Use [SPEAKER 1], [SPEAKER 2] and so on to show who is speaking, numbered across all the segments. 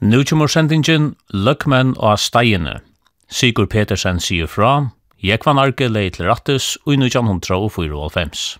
[SPEAKER 1] Nu kommer sendingen Løkmen og Steiene. Sigur Petersen sier fra, Jekvan Arke leid til Rattus og i
[SPEAKER 2] 1994.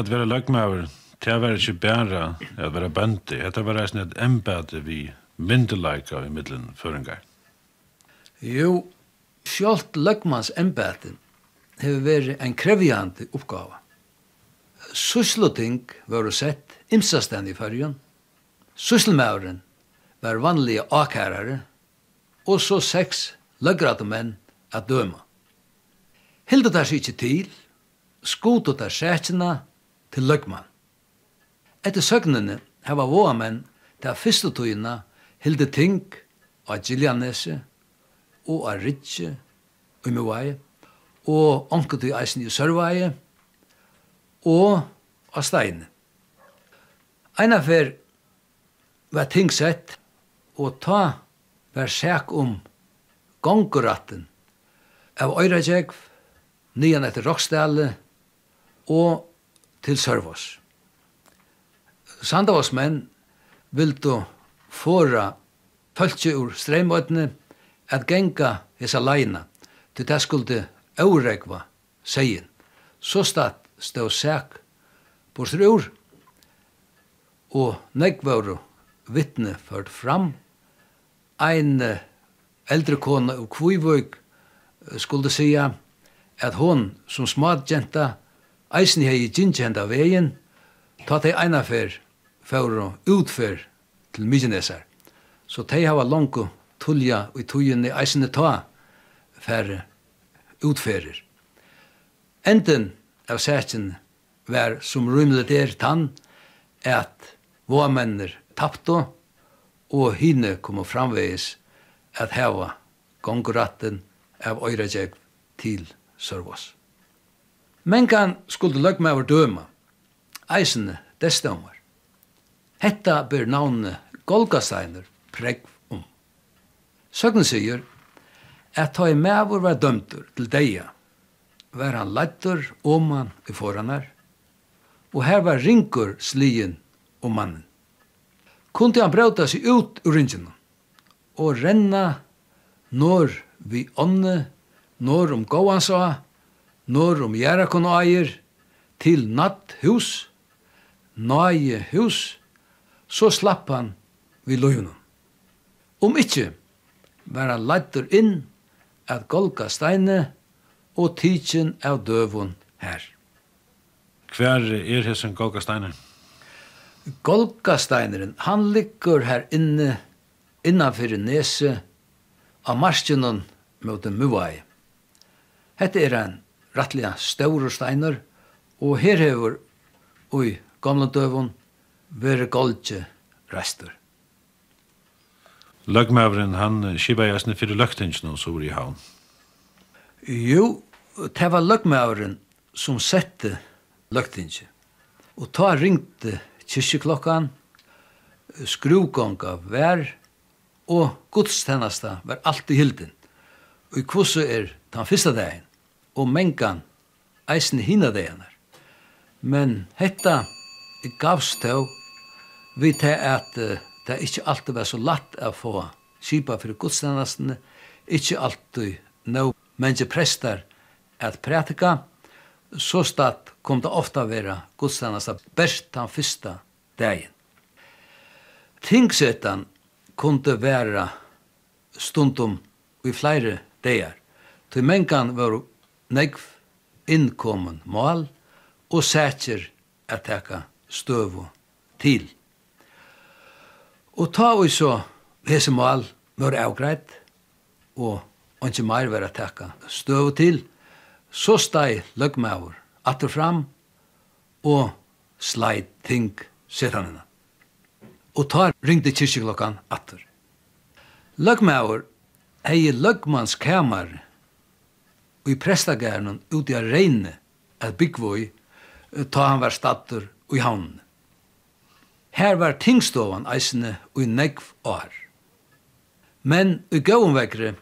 [SPEAKER 2] at være løgmaver, det er ikke bare at være bønte, det var eisen et embete vi myndelaika i middelen føringar.
[SPEAKER 3] Jo, sjálft løgmans embete hefur vært en krevjande oppgave. Susluting var sett imsastand i fyrjun. Susselmauren var vanlige akærare, og så seks løgrate menn at døma. Hildet der seg ikke til, skotet der sætjena, til løgman. Etter søgnene heva våamenn til fyrste tøyina hilde ting av Giljanese og av Ritje og Mivai og onket i eisen i Sørvai og av Steine. Eina fer var ting sett og ta var sæk om gonguratten av Øyrajegv, nyan etter Roksdale og til Sørvås. Sandavås menn vildu fåra fölkje ur streimøtene at genga hesa leina til det skulle óregva segin. Så stad stå sæk på strur og negvaru vittne ført fram. Ein eldre kona og kvivvøk skulle sia at hon som smadjenta Eisen hei gingenda vegin, ta tei einafer, og utfer til Mykinesar. Så tei hava longu tulja i tujinni eisen ta fer utferir. Enden av sætjen var som rymlet der tann, at våra mennir og hine kom framvegis at heva gonguratten av øyrajeg til Sørvås. Men kan skulle løgmaver døma, eisene destomar. Hetta ber navnet Golgasteiner pregg om. Søgnen sier at ta i mævur var dømtur til deia, var han leitur oman i foranar, og her var ringur slien om mannen. Kunti han brauta seg ut ur ringina, og renna når vi ånne, når om gåan sa, når om Gjerakon eier, til natt hus, nøye hus, så slapp han vi løgnum. Om ikkje, var han leitur inn at golga steine og tidsin av døvun her.
[SPEAKER 2] Hver er hessen golga steine?
[SPEAKER 3] Golga steineren, han ligger her inne, innanfyrir nese, av marskjennom mot en muvai. Hette er en rattliga større steiner, og her hever ui gamla døvun vere goldje restur.
[SPEAKER 2] Løgmavren, han skipa jasne fyrir løgtingsen og sår i havn.
[SPEAKER 3] Jo, det var løgmavren som sette løgtingsen. Og ta ringte kyrkjeklokkan, skruvgonga vær, og gudstennasta var alltid hilden. Og i kvosse er den fyrsta dagen og mengan eisen hina deganar. Men hetta gavst tå vi til at uh, det ikkje alltid var så latt å få kipa fyrir gudstjenestene, ikkje alltid nå mennje prestar at prætika, så stad kom det ofta vera gudstjenesta best den fyrsta dagen. Tingsetan kunde vera stundum i flere dagar. Til mengan var negv innkommen mal og sætjer at teka støvu til. Og ta vi så hese mal mør avgreit og ikke meir vera teka støvu til, så steg løgmaur atter fram og sleit ting setanina. Og ta ringde kyrkjeklokkan atter. Løgmaur hei løgmans kamar i prestagæren ute av reine at byggvøy ta han var statter i havnen. Her var tingstovan eisene i negv år. Men i gauenvekre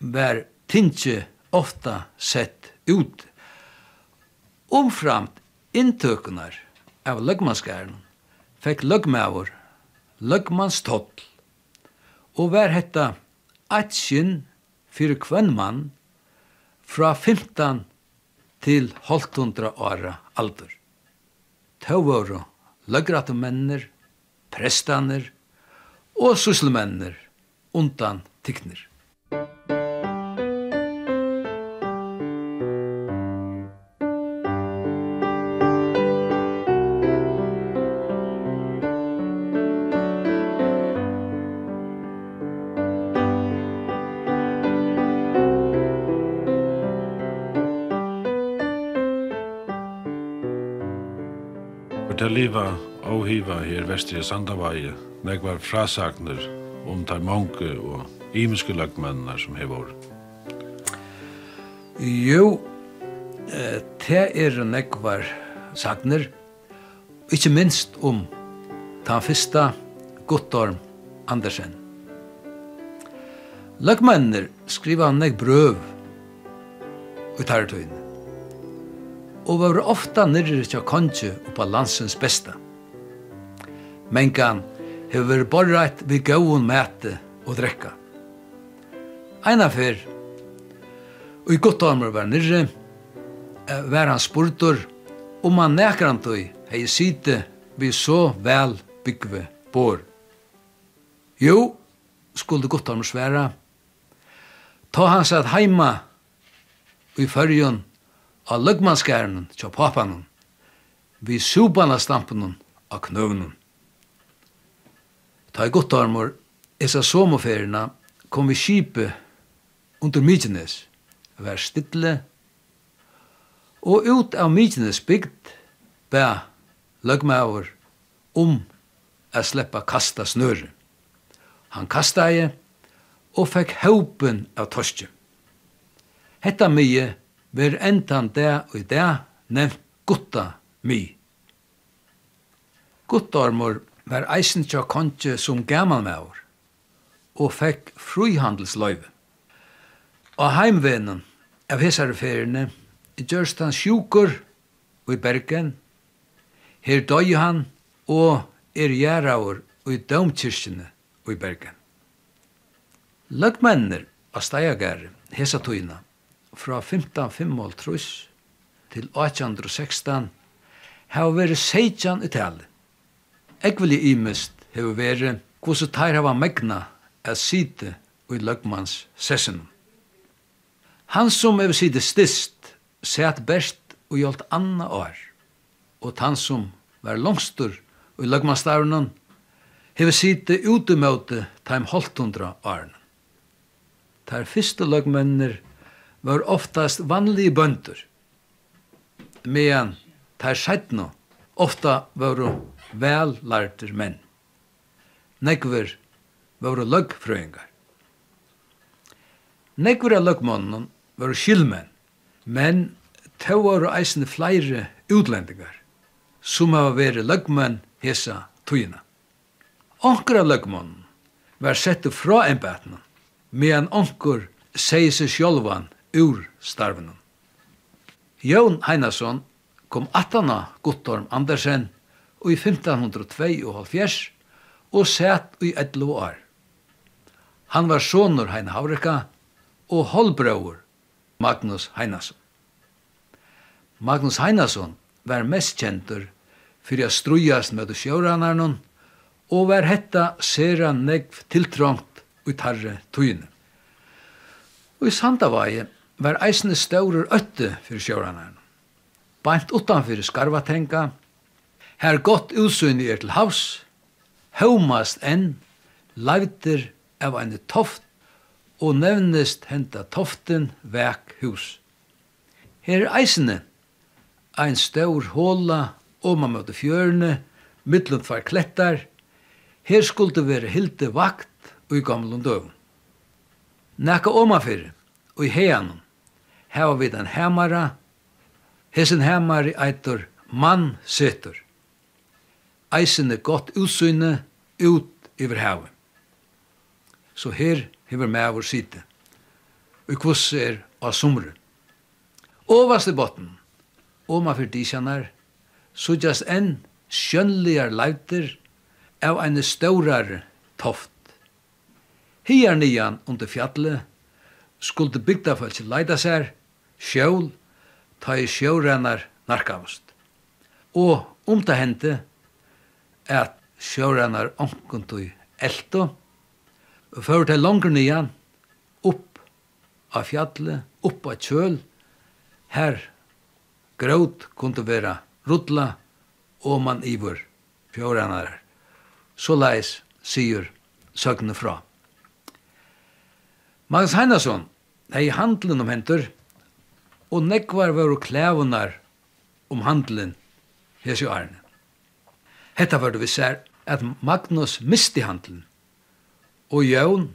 [SPEAKER 3] var tingje ofta sett ut. Omframt inntøkunar av løgmanskæren fekk løgmævor, løgmanstottl, og var hetta atskinn fyrir kvenn mann fra 15 til halvtundra åra alder. Tå våre løgratumennir, prestaner og sysselmennir undan tyknir.
[SPEAKER 2] til liva og hiva her vestri i Sandavaje, nekvar frasagner om tar mange og imiske lagmennar som hevor.
[SPEAKER 3] Jo, det er nekvar sagner, ikkje minst om ta fyrsta Guttorm Andersen. Lagmennar skriva nek brøv ut herretøyne og var ofta nirri tja konge oppa landsens besta. Mengan hefur vært borrætt við gauun mæte og drekka. Eina fyrr, og i guttormur var nyrre, var han spurtur om han nekrantui hei sýte vi så vel byggve bor. Jo, skulle guttormur sværa, ta hans at heima og i fyrjun av løgmanskæren til papanen, vi subana stampen av knøvnen. Ta i godt armor, esa somoferina kom vi kipe under Mykines, vær stille, og ut av Mykines bygd bæ løgmaver om å sleppa kasta snøre. Han kasta ei, og fekk haupen av torskje. Hetta mye ver endan det og i det nevnt gutta mi. Guttormur var eisen tja kontje som gammalmaur og fekk frihandelsløyve. Og heimvenen av hessareferiene gjørst han sjukur i Bergen, her døy han og er og i domkirkene i Bergen. Løgmennir av steiagare hesa tøyna fra 1555 til 1816 har vært 16 i tale. Ekvelig imest har vært hvordan tar hava megna at site i løgmanns sessen. Han som har site stist, sett best og hjolt anna år, og han som var langstur i løgmansdavnen, har site utemøte teim holtundra åren. Teir fyrste løgmennir var oftast vanlige bønder, medan tar sætna ofta var vellærter menn. Nekver var løgfrøyngar. Nekver av løgmannen var skilmenn, men tå var eisne flere utlendingar, som hava vært løgmenn hesa tøyina. Onkur av løgmannen var sett fra embetna, medan onkur sier seg sjálvan ur starvenen. Jón Heinason kom attana Guttorm Andersen i 1502 og sett i 11 år. Han var sonur Heine Havrika og holbrøver Magnus Heinason. Magnus Heinason var mest kjentur fyrir a strujast med sjåranarnon og var hetta sera negv tiltrångt ut harre tøyne. Og i Sandavaje var eisne staurur ötte fyrir sjåranar. Bant utanfyrir skarvatenga, her gott utsyni er til havs, haumast enn, leivtir av enn toft, og nevnest henta toften vek hus. Her er eisne, ein staur håla, oma møte fjørene, mittlen tvær klettar, her skulle være hilde vakt og i gamlund døvn. Nekka omafyrir, og i heianum, hava vi den hemmara, hesen hemmari eitur mann setur. Eisen er gott utsyne ut iver havet. Så her hever med vår side. Og kvoss er av somre. Ovast i botten, oma for disjanar, så just enn skjønligar leiter av ein staurar toft. Hier nian under fjallet skulle bygdafellet leida seg sjål, ta i sjårennar narkavast. Og om det hendte, at sjårennar omkunt i elto, fyrir til langer nian, upp av fjallet, upp av kjøl, her gråt kunne vera rudla, og man ivur fjårennar. Så leis, sier søgne fra. Magnus Heinason, hei handelen om hentur, og nekvar var klævunar om handelen hesu arne. Hetta var det vi ser at Magnus misti handelen, og Jón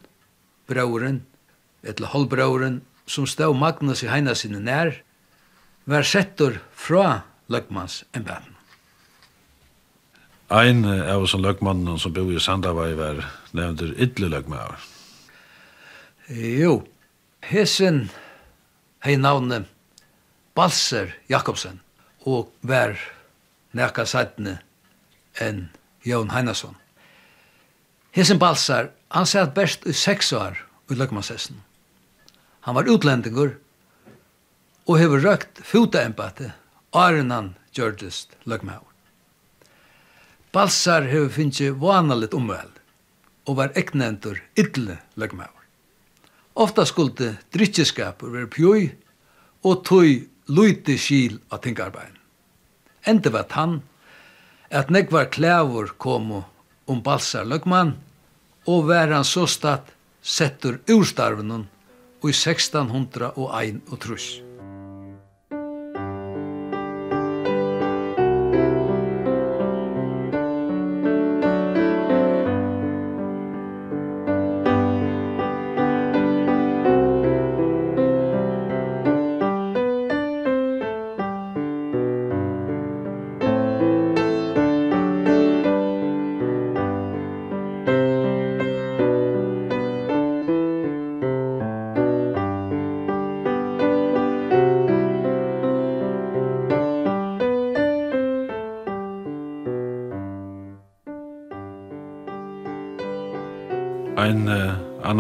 [SPEAKER 3] brauren, etla holbrauren, som stod Magnus i heina sinne nær, var settur fra løgmans embeten.
[SPEAKER 2] Ein av oss løgmannen som bor i Sandavai var nevnter ytlig løgmaver.
[SPEAKER 3] Jo, hesen hei navnet Balser Jakobsen og vær nekka sættene enn Jón Heinason. Hesen Balsar, han sæt best i seks år i Løkmanshessen. Han var utlendingur og hefur røkt futaembate åren han gjørdest Løkmaur. Balsar hefur finnst vanalit omvel og var eknendur ylle Løkmaur. Ofta skulde drittjeskapur ver pjøy og tøy lite skil av tingarbeid. Enda var han at nekvar klævur komu om balsar løgmann, og var han så statt settur urstarvenen og i 1601 og trus.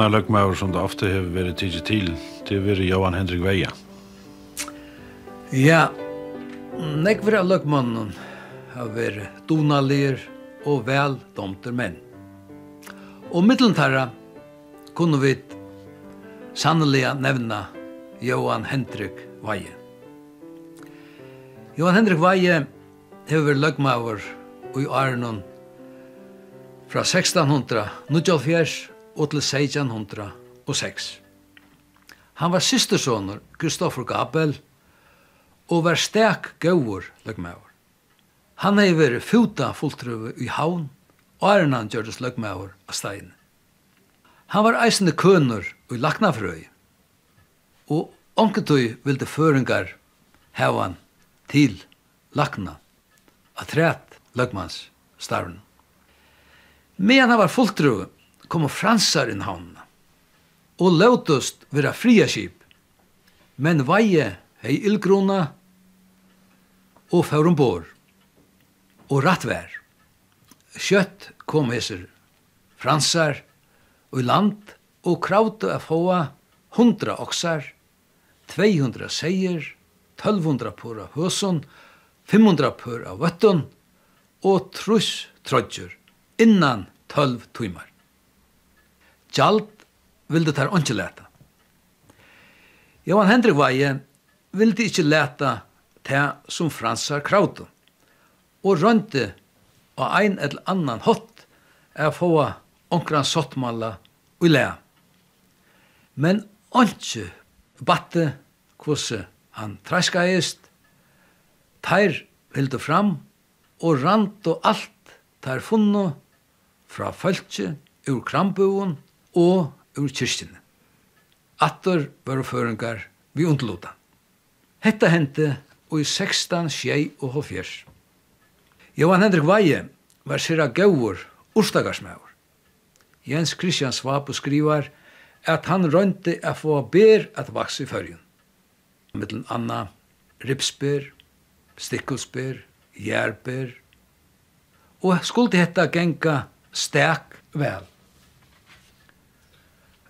[SPEAKER 2] annan løgmaur som det ofte har vært tidlig til, det har vært Johan Hendrik Veia.
[SPEAKER 3] Ja, nekver av løgmannen har vært donalir og vel domter menn. Og middeltarra kunne vi sannelig nevna Johan Hendrik Veie. Johan Hendrik Veie hefur vært løgmaur i Arnon fra 1600, 1904 og til 1606. Han var systersonur Kristoffer Gabel og var stek gauur løgmaur. Han hei veri futa fulltrøve i havn og er han gjørdes løgmaur av stein. Han var eisende kønur i laknafrøy og onketøy vilde føringar hevan til lakna at rett løgmans starven. Men han var fulltrøve kom fransar inn havnene, og lautust vera fria skip, men veie hei ildgrona og faurum bor, og rattvær. Kjøtt kom hesser fransar og i land og krauta af hoa hundra oksar, 200 seier, 1200 pura av 500 pura vøttun og truss trodjur innan 12 timer. Gjald vilde tar ikke leta. Johan Hendrik Veie vilde ikke leta til som fransar krautu og rønte av ein eller annan hott er få onkran sottmalla og lea. Men onkje batte kvose han træskaist, teir vilde fram og rant og alt teir funno fra fölkje ur krambuon og ur kyrkjene. Attor var føringar vi undluta. Hetta hente og i 16 tjei og hofjers. Johan Hendrik Veie var sira gauur urstagarsmæur. Jens Christian Svapo skrivar at han rønte a få ber at vaks i fyrjun. Mittlen anna ripsber, stikkelsber, jærber, og skuldi hetta genga stek vel.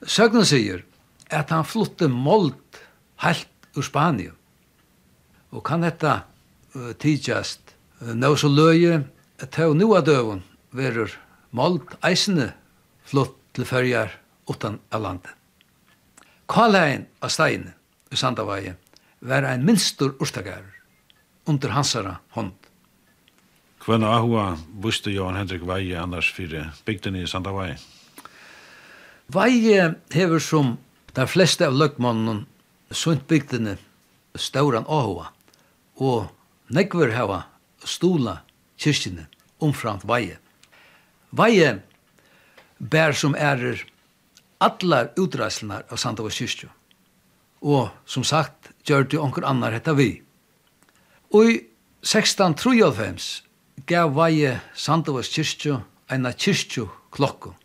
[SPEAKER 3] Søgnen sier at han flytte målt helt ur Spanien. Og kan dette uh, tidsjast uh, nå så løye til nå av døven verur målt eisende flytt til fyrjar utan av landet. Kalein av steinen i Sandavaje var ein minstur urstagar under hansara hånd.
[SPEAKER 2] Kvenna ahua buste Johan Henrik Veie annars fyrir bygden i Sandavaje?
[SPEAKER 3] Veie hever som de fleste av løgmannen sunt bygdene stauran åhua og nekver hava stola kyrkjene omframt veie. Veie bær som ærer allar utreislenar av Sandava kyrkjo. Og som sagt, gjør det onker annar hetta vi. Og i 1693 gav veie Sandavas kyrkjo eina kyrkjo klokko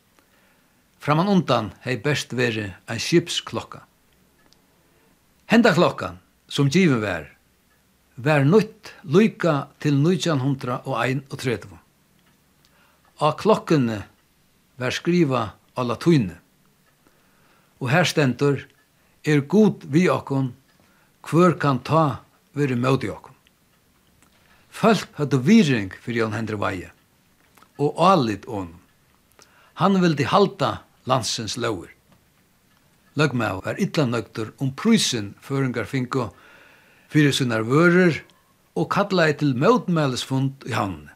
[SPEAKER 3] Framan undan hei best veri ein skipsklokka. Henda klokkan, som givet vær, vær nøytt lyka til 1931. A klokkene vær skriva a latuine. Og her stendur, er god vi okkon, hver kan ta veri møti okkon. Folk hadde viring fyrir Jan Hendri Veie, og alit on. Han vildi halda landsens lover. Løgmau var illa nøgtur om prysin føringar finko fyrir sunnar vörur og kallaði til møtmælesfund i hann.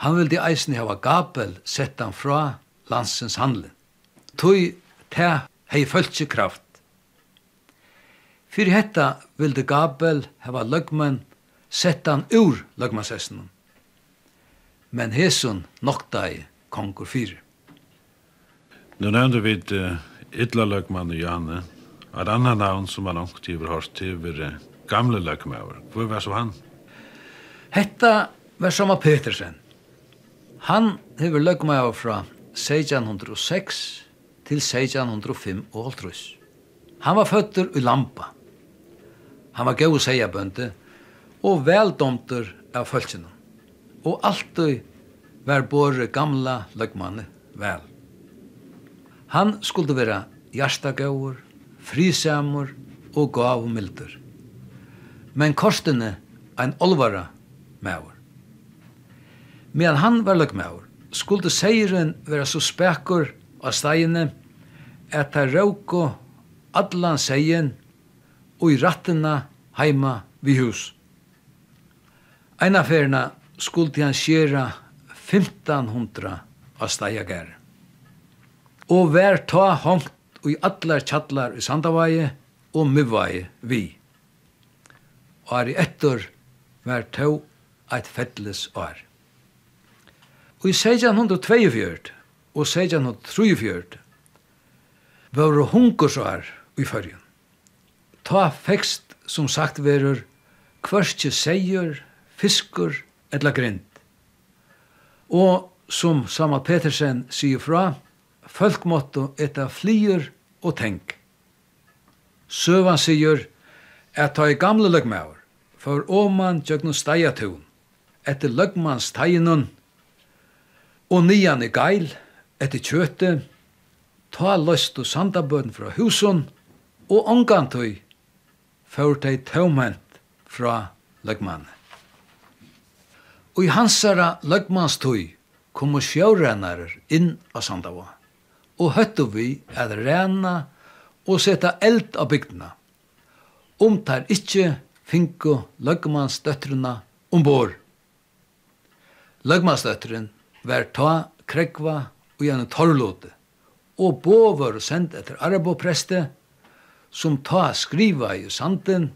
[SPEAKER 3] Han vildi eisni hava Gabel sett han fra landsens handlen. Tøy te hei føltsi kraft. Fyrir hetta vildi Gabel hava løgmenn sett han ur løgmannsessnum. Men hesun noktaði kongur fyrir.
[SPEAKER 2] Nu nevnte vi uh, ytla løgmann og Janne. Et annet navn som man ångt i hørt til var uh, gamle Løgmauer. Hvor var så han?
[SPEAKER 3] Hetta var som av Petersen. Han hever Løgmauer fra 1606 til 1605 og altrus. Han var føtter i Lampa. Han var gau seiabønde og veldomter av følgjene. Og alltid var både gamla løgmanne vel. Han skulle vera hjartagauur, frisamur og gavumildur. Men kostene ein olvara maur. Medan han var løgmaur, skulle seiren vera så spekkur av stegene at han råko allan seien og i rattina heima vi hus. Einaferna skulle han skjera 1500 av stegager og vær ta hongt i allar tjallar i Sandavaje og Mivaje vi. Ari ettor vær to eit fettles år. Og i 1642 og 1643 var hunkursår i fyrjen. Ta fekst som sagt verur kvørstje seier, fiskur eller grind. Og som Sama Petersen sier fra, folk måtte eta flyer og tenk. Søvan sier at ta i gamle løgmaur, for åman tjøgnu steiatun, etter løgmans teinun, og nian i geil, etter kjøte, ta løst og sandabøden fra husun, og omgantøy, for teg tøvment fra løgmannen. Og i hansara løgmanstøy kom sjørennarer inn av Sandavoa og høttu vi at rena og seta eld av bygdina. Om tar ikkje finko løgmansdøttruna ombord. Løgmansdøttren var ta krekva og gjennom torrlåte, og bå var sendt etter arabopreste, som ta skriva i sanden,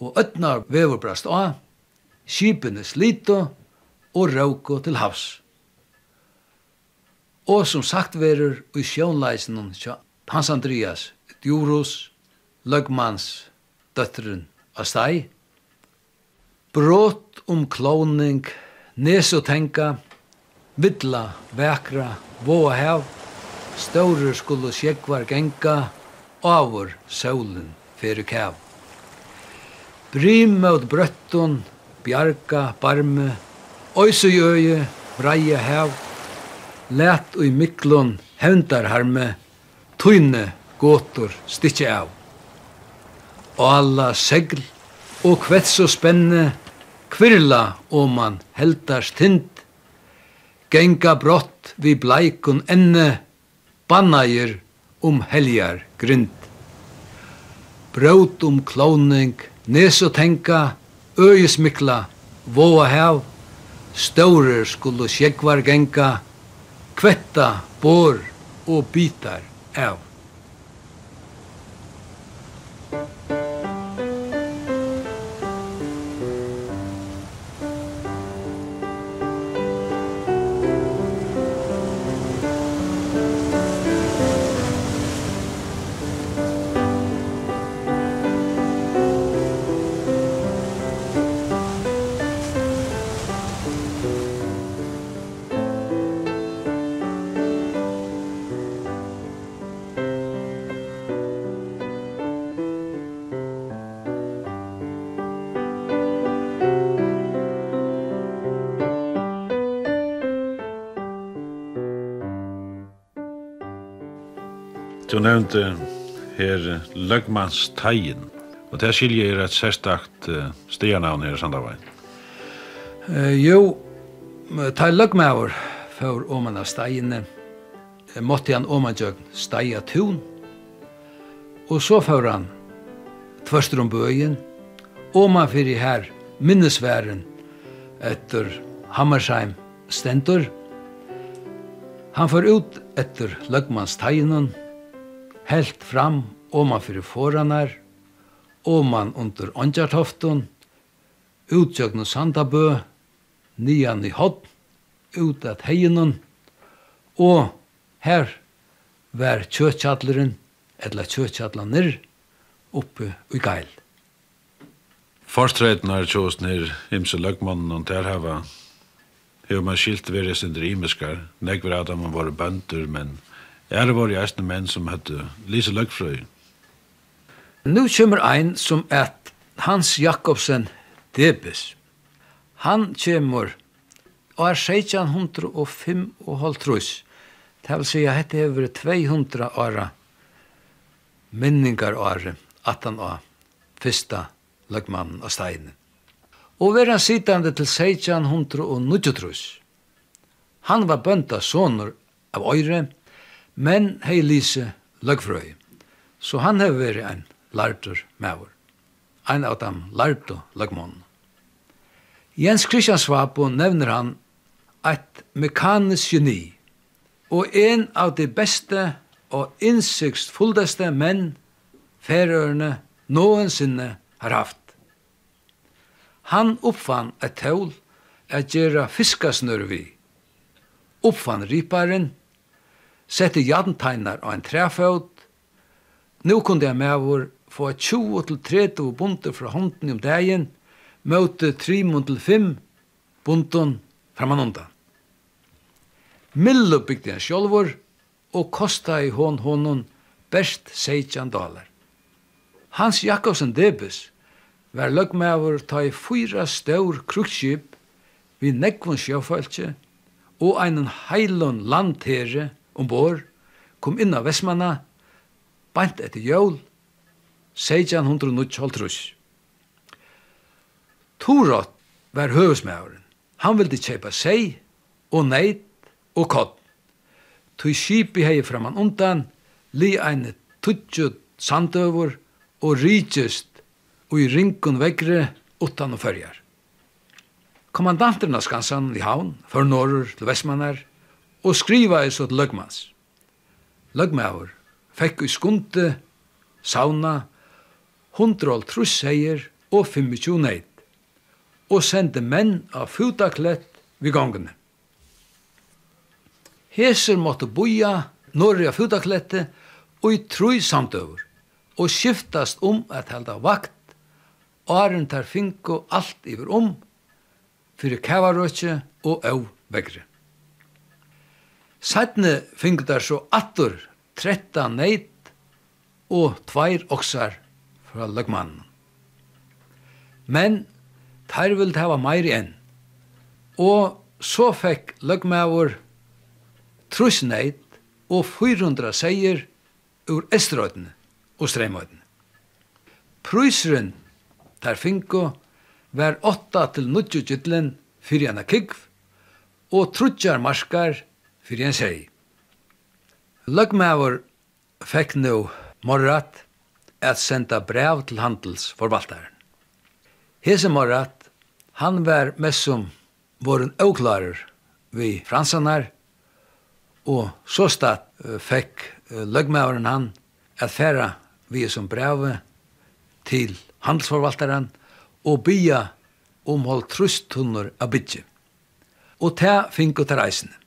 [SPEAKER 3] og øtnar veverbrast av, skipene slito og rauko til havs og som sagt verur i sjónleisen Hans Andreas, Djurus, Løgmans, døtteren av steg, brått om so tenka. vidla, vekra, våa hev, staurer skulle sjekvar genka, avur solen fyrir kev. Brym mot brøtton, bjarga, barme, oisujøye, breie hev, let i hevndar harme, tøyne gåtur stikje av. Alla segl, og kvets og spenne, kvirla oman heldars tint, genga brott vi bleikun enne, bannair om heljar grind. Brot om klåning, nes og tenka, øyesmikla, våa hev, staurer skulle sjekvar genga, kvetta bor og bitar av.
[SPEAKER 2] nevnte her Løgmansteien, og det skiljer er et særstakt uh, stianavn her i Sandavein.
[SPEAKER 3] Uh, jo, ta Løgmaur for åman av steiene, måtte han åman jøg steia tun, og så for han tvørster om bøyen, åman fyrir her minnesværen etter Hammersheim Stendur. Han får ut etter Løgmansteinen, helt fram oman fyrir foranar, oman under ondjartoftun, utjøgnu sandabø, nian i hodd, ut at heinon, og her var kjøtjalleren, eller kjøtjallanir, oppe i geil.
[SPEAKER 2] Forstrøyden har tjåst nir imse løgmannen og terhava. Hefur man skilt verið sindri imeskar, negver at man var bøndur, men Er det var jo eisne menn som hette Lise Løgfrøy.
[SPEAKER 3] Nå kommer ein som et Hans Jakobsen Debes. Han kommer og er 1605 og halv trus. Det vil si at dette er 200 åra minningar åra, 18 var fyrsta løgmannen av steinen. Og vera sittande til 1600 og 90 trus. Han var bønta sonur av Øyre, men hei Lise løgfrøy. Så han hei vært en lartur maur. Ein av dem lartu løgmån. Jens Christian Svapo nevner han et mekanisk geni og en av de beste og innsiktsfulleste menn færøyerne noensinne har haft. Han oppfann et tål at gjøre fiskasnør vi. Oppfann riparen sette janteinar av en træføt. Nå kunne jeg med vår få 20-30 bunter fra hånden om dagen, møte 3-5 bunten framanundan. Millo bygde jeg sjolvor, og kosta i hån hånden best 16 dollar. Hans Jakobsen Debes var løgmaver ta i fyra stør krukskip vi nekvun sjøfaltje og einen heilun landherre ombord, kom inn av Vestmanna, bant etter jól, 1690 Torot var høvesmæveren. Han ville kjeipa seg og neid og kott. Tui skipi hei framan undan, li ein tutsjut sandøver og rikjust og i ringun vekre utan og fyrjar. Kommandanterna skansan i havn, for norr til vestmannar, og skriva i sånt løgmans. Løgmaur fekk i skunde, sauna, hundral trusseier og 25 neid, og sendte menn av futaklett vid gongene. Heser måtte boja norri av futaklette og i trui samtøver, og skiftast om at halda vakt, åren tar finko alt iver om, fyrir kavarøtje og au vegre. Sætne fingur der så attur 13 neit og tveir oksar fra løgmannen. Men tær vil hava meir enn. Og så fekk løgmaver trusneit og 400 seier ur estrøyden og streimøyden. Prusren tar finko var 8 til 90 gytlen fyrir hana kikv og trutjar marskar fyrir en seg. Løgmaver fekk nu morrat at senda brev til handelsforvaltaren. Hese morrat, han var messum som våren avklarer vi fransanar, og så stad fekk løgmaveren han at færa vi som brev til handelsforvaltaren og bya omhold trustunner av bytje. Og ta finko til reisene.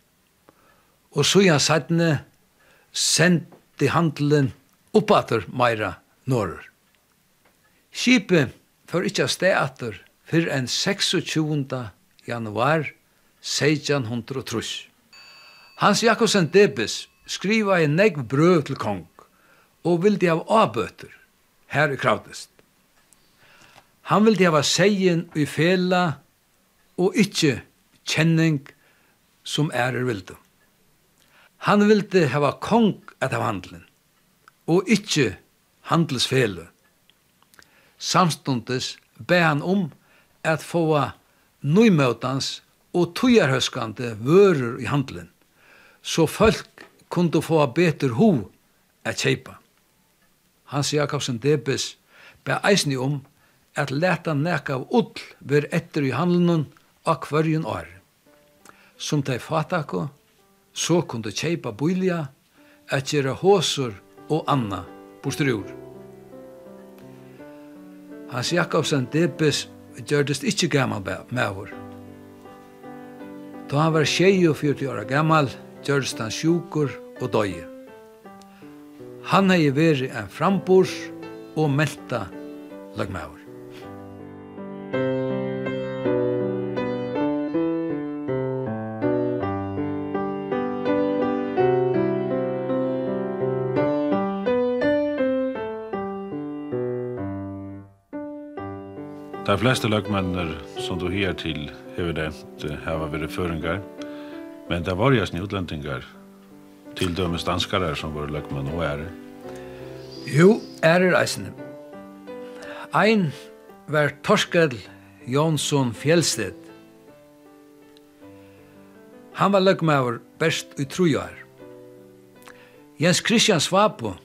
[SPEAKER 3] Og så igjen sættene sendte handelen oppater meira norr. Skipet for ikkje sted atter for en 26. januar 1603. Hans Jakobsen Debes skriva en negv brøv til kong og vildi av avbøter her i kravdest. Han vildi hava seien i fela og ikkje kjenning som er vildum. Han vildi hava kong at av handelen, og ikkje handelsfele. Samstundes be han om at få nøymøtans og tøyarhøskande vørur i handelen, så folk kunne få betur ho at kjeipa. Hans Jakobsen Debes be eisni om at leta nek av ull ver etter i handelen av hverjun år. Som tei fatak så kunne kjeipa bylja, at gjera håsur og anna bostrur. Hans Jakobsen Debes gjørdest ikkje gammal mevor. Da han var 24 år gammal, gjørdest han sjukur og døye. Han hei veri en frambors og melta lagmevor.
[SPEAKER 2] De fleste løgmennene som du her til hever nevnt har vært føringar, men det var jasni utlendingar, til dømes danskare som var løgmenn og ære.
[SPEAKER 3] Jo, ære reisende. Ein var Torskel Jonsson Fjellsted. Han var løgmenn best i trujar. Jens Christian Svapo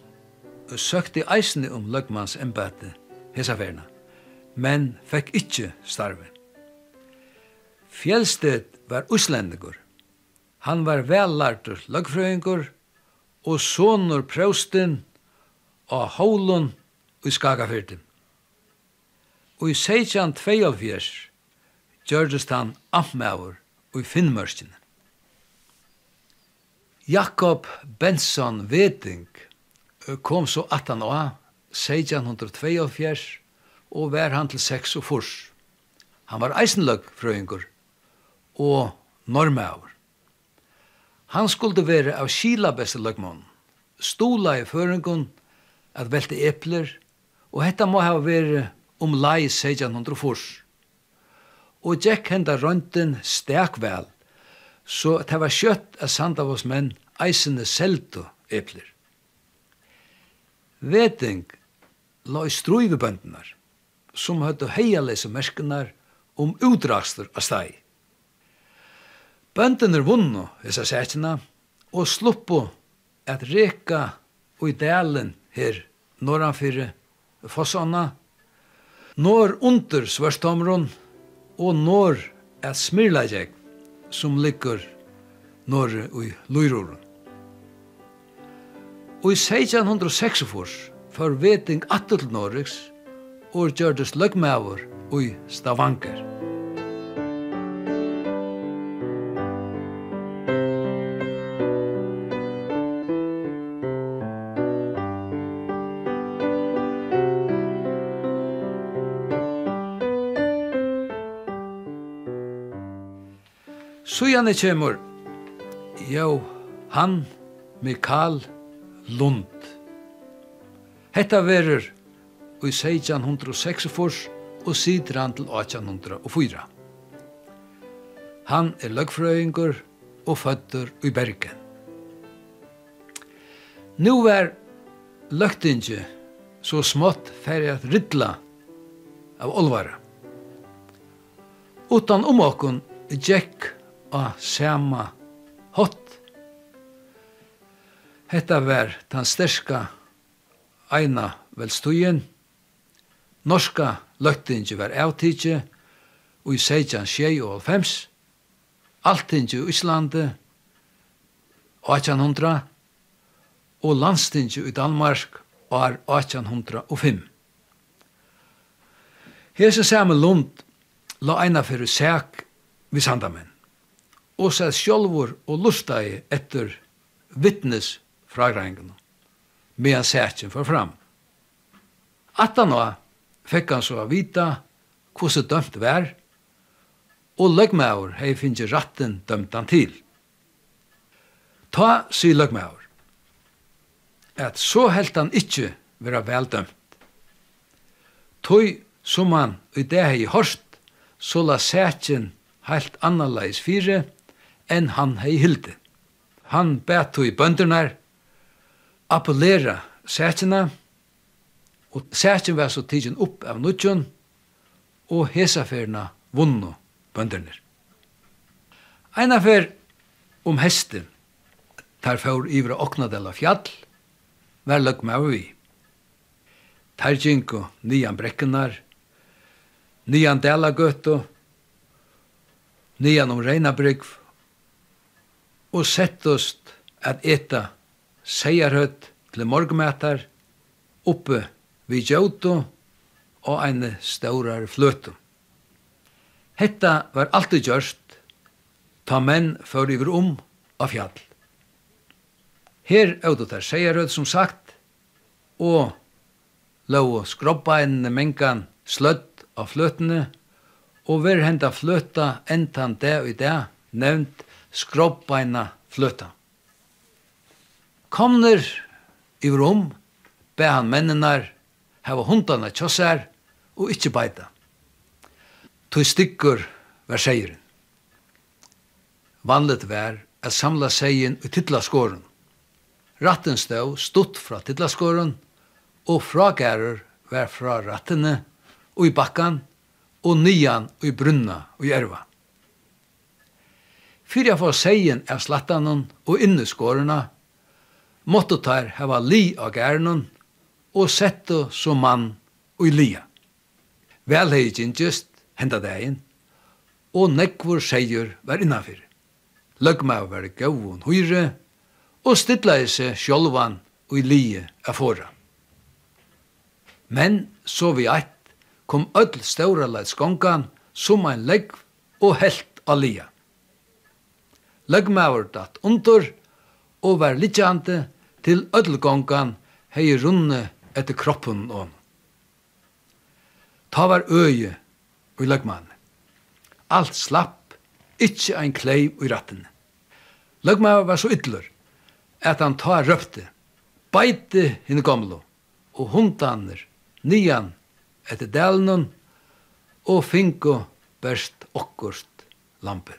[SPEAKER 3] søkte eisne om løgmanns embate, hesa verna men fekk ikkje starve. Fjellstedt var uslendigur. Han var vellartur lagfrøyngur og sonur prøvstinn og hólun i Skagafyrdi. Og i 1642 gjørdest han og i Finnmørskjene. Jakob Benson Veting kom så 18 år, 1642, og var han til 6 og furs. Han var eisenløgfrøyngur og normaver. Han skulle være av Kila beste løgmån, stola i føringun, at velte epler, og hetta må ha vært om lai 1600 furs. Og Jack henda rønten stek vel, så det var kjøtt av Sandavos menn eisende selto epler. Veting la i strøyvebøndenar, som høyde heialese merskenar om utdragstur av steg. Bøndene vunno hessa sætina og sluppo at reka og i delen her norranfyrre fossana, nor under svørstomron og nor at smirlagjeg som ligger nor i luyrorun. Og i 1606 for veting atter til Norriks og gjørdes løgmaver i Stavanger. Sujane kjemur, jo, han Mikael Lund. Hetta verur i 1606 og sider han til 1804. Han er løgfrøyngur og føtter i Bergen. Nå var løgtingi så smått færre at riddla av olvara. Utan om okkun Jack av sama hott. Hetta var den sterska eina velstujen, norska løttingi var avtidsi og i 1695, altingi i Íslandi 1800 og landstingi i Danmark var 1805. Hese samme Lund la eina fyrir sæk vi sandamenn og sæð sjálfur og lustai etter vittnes fragrænginu han sætjen for fram. Attan og fekk han så å vita hvordan dømt vær, og løgmaur hei finnje ratten dømt han til. Ta, sier løgmaur, at så helt han ikkje vera veldømt. Tøy som han i det hei hørst, så la sætjen heilt annerleis fire enn han hei hilde. Han bet i bøndernar, appellera sætjena, Og sætjen var så tidsen upp av nudjon, og hesaferna vunnu bønderne. Einafer om hesten, tar fyrir yvra oknadela fjall, var løg med vi. Tar ginko nian brekkenar, nian delagøtto, nian om reinabrygg, og settust at eta seierhøtt til morgmætar oppe vi gjauto og ein stórar fløtu. Hetta var alltid gjørst ta menn fyrir yfir om av fjall. Her auto der seierød som sagt og lau skrobba en mengan slødd av fløtene og ver henda fløta entan det og det nevnt skrobbeina fløta. Komner i rom, be han mennenar hava hundarna tjossar og ikkje beita. Toi stikkur var seieren. Vanlet var at samla seien i tillaskåren. Ratten stod stutt fra tillaskåren, og fra gærer var fra rattene, og i bakkan, og nian, og i brunna, og i erva. Fyrir for seien av slattanen og inneskårene, måtte tar hava li av gærnen, og sette som mann og i lia. Velhegin just henda dagen, og nekvor seier var innanfyr. Løgma var gauon hyre, og stilla seg sjolvan og i lie af fora. Men så vi eit kom öll stauraleitsgongan som ein legg og helt av lia. Løgmaver datt under og var litjande til öll gongan hei runne etter kroppen og Ta var øye og løgmannen. Alt slapp, ikkje ein kleiv i ratten. Løgmannen var så ytler at han ta røpte, beite henne gamlo, og hundaner, nian, etter delnen, og finko berst okkurst lampe.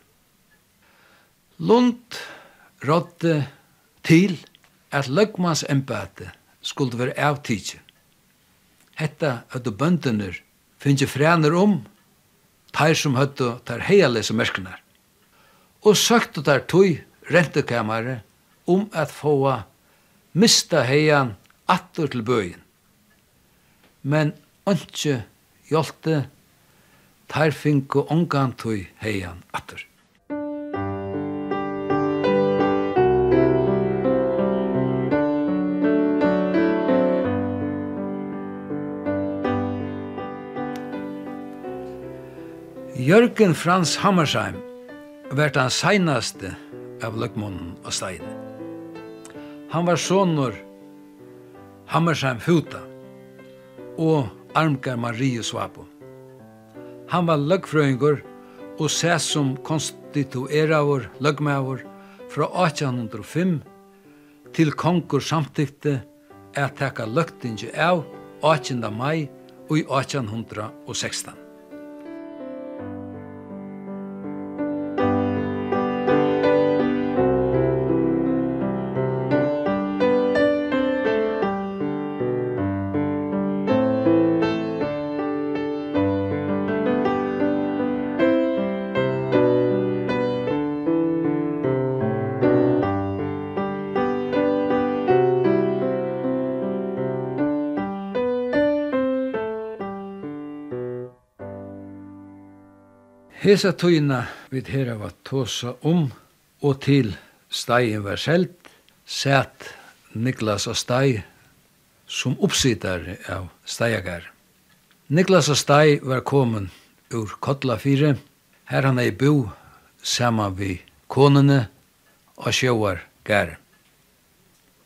[SPEAKER 3] Lund rådde til at løgmanns embete skulle være avtidje. Hetta at du bøndener finnje fræner om tar som høttu tar heialese mersknar. Og søktu tar tøy rentekamare om at få mista heian attur til bøyen. Men ønske hjalte tar finko ongan tøy heian attur. Jørgen Frans Hammersheim vært han seinaste av Løkmunnen og Stein. Han var sonur Hammersheim Futa og Armgar Marie Svapo. Han var løgfrøyngur og sæs som konstitueravur løgmavur fra 1805 til kongur samtykte at teka løgtingi av 18. mai og i 1816. Hesa tøyna vid hera var tosa um og til steien var selt, sett Niklas og stei som oppsittare av steiagar. Niklas og stei var komin ur Kotlafire, her han ei bo saman vi konene og sjóar gær.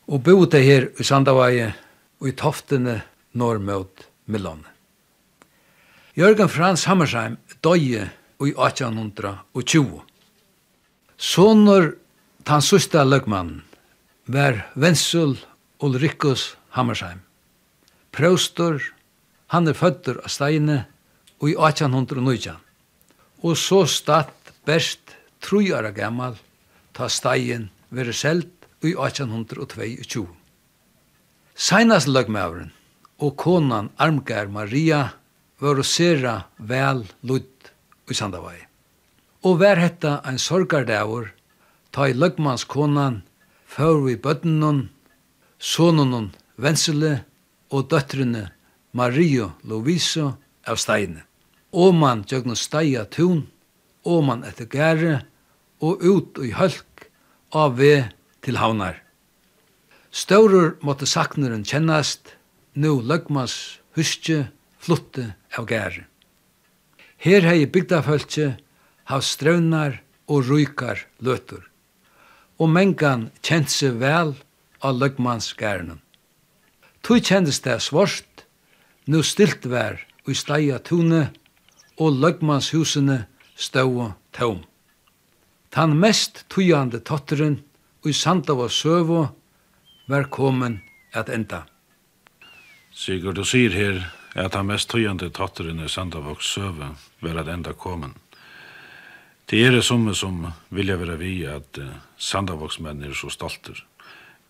[SPEAKER 3] Og bo det her i Sandavaje og i toftene norr mot Milan. Jørgen Frans Hammersheim døye i 1820. Sonur tan sista løgmann var Vensul Ulrikus Hammersheim. Prøstor, han er fødder av steine og i 1819. Og så statt best trojara gammal ta stein vere selt i 1822. Seinas løgmavren og konan Armgær Maria var å sera vel lutt i Sandavai. Og vær hetta ein sorgardavur, ta i løgmans konan, før vi bøttenon, sononon Vensele og døtrene Mario Loviso av steine. Og man tjøgnu steia tun, man etter gære, og ut i hølk av ve til havnar. Staurur måtte sakneren kjennast, nu løgmas huske flutte av gære. Her hei bygdafölkje hav strøvnar og rykar løtur. Og mengan kjent seg vel av løgmannsgærnen. Tui kjendist det svårst, nu stilt vær i steia tune, og løgmannshusene ståa tøm. Tan mest tujande totteren i og søvo var komen at enda.
[SPEAKER 2] Sigurd, du sier her at han mest tøyende tatteren i Sandavoks søve var at enda komen. Det er det som som vilja være vi at uh, Sandavoksmenn er så stolter.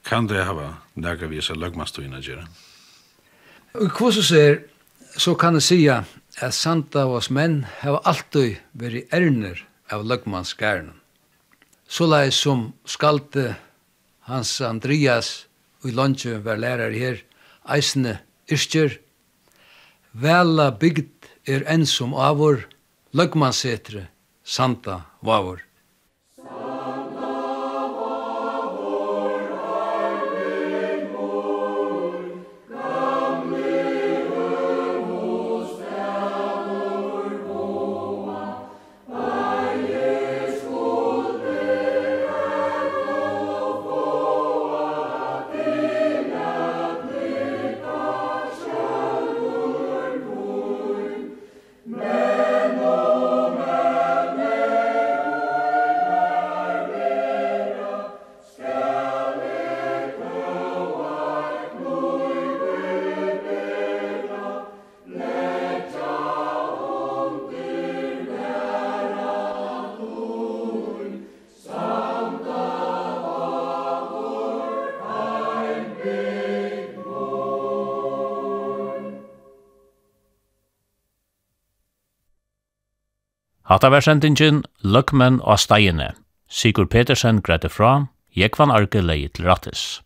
[SPEAKER 2] Kan det hava nega visa løgmastøyene gjøre?
[SPEAKER 3] Og hvordan ser, så kan jeg sige at Sandavoksmenn har alltid vært erner av løgmanskærnen. Så lai som skalte Hans Andreas og i Lundtjø var lærer her, eisne yrkjer, Vela bygd er enn som avur, løgmansetre, santa vavur.
[SPEAKER 1] Hatta var sendingen Løkmen og Steiene. Sigur Petersen grette fra, Jekvan Arke leie til rattis.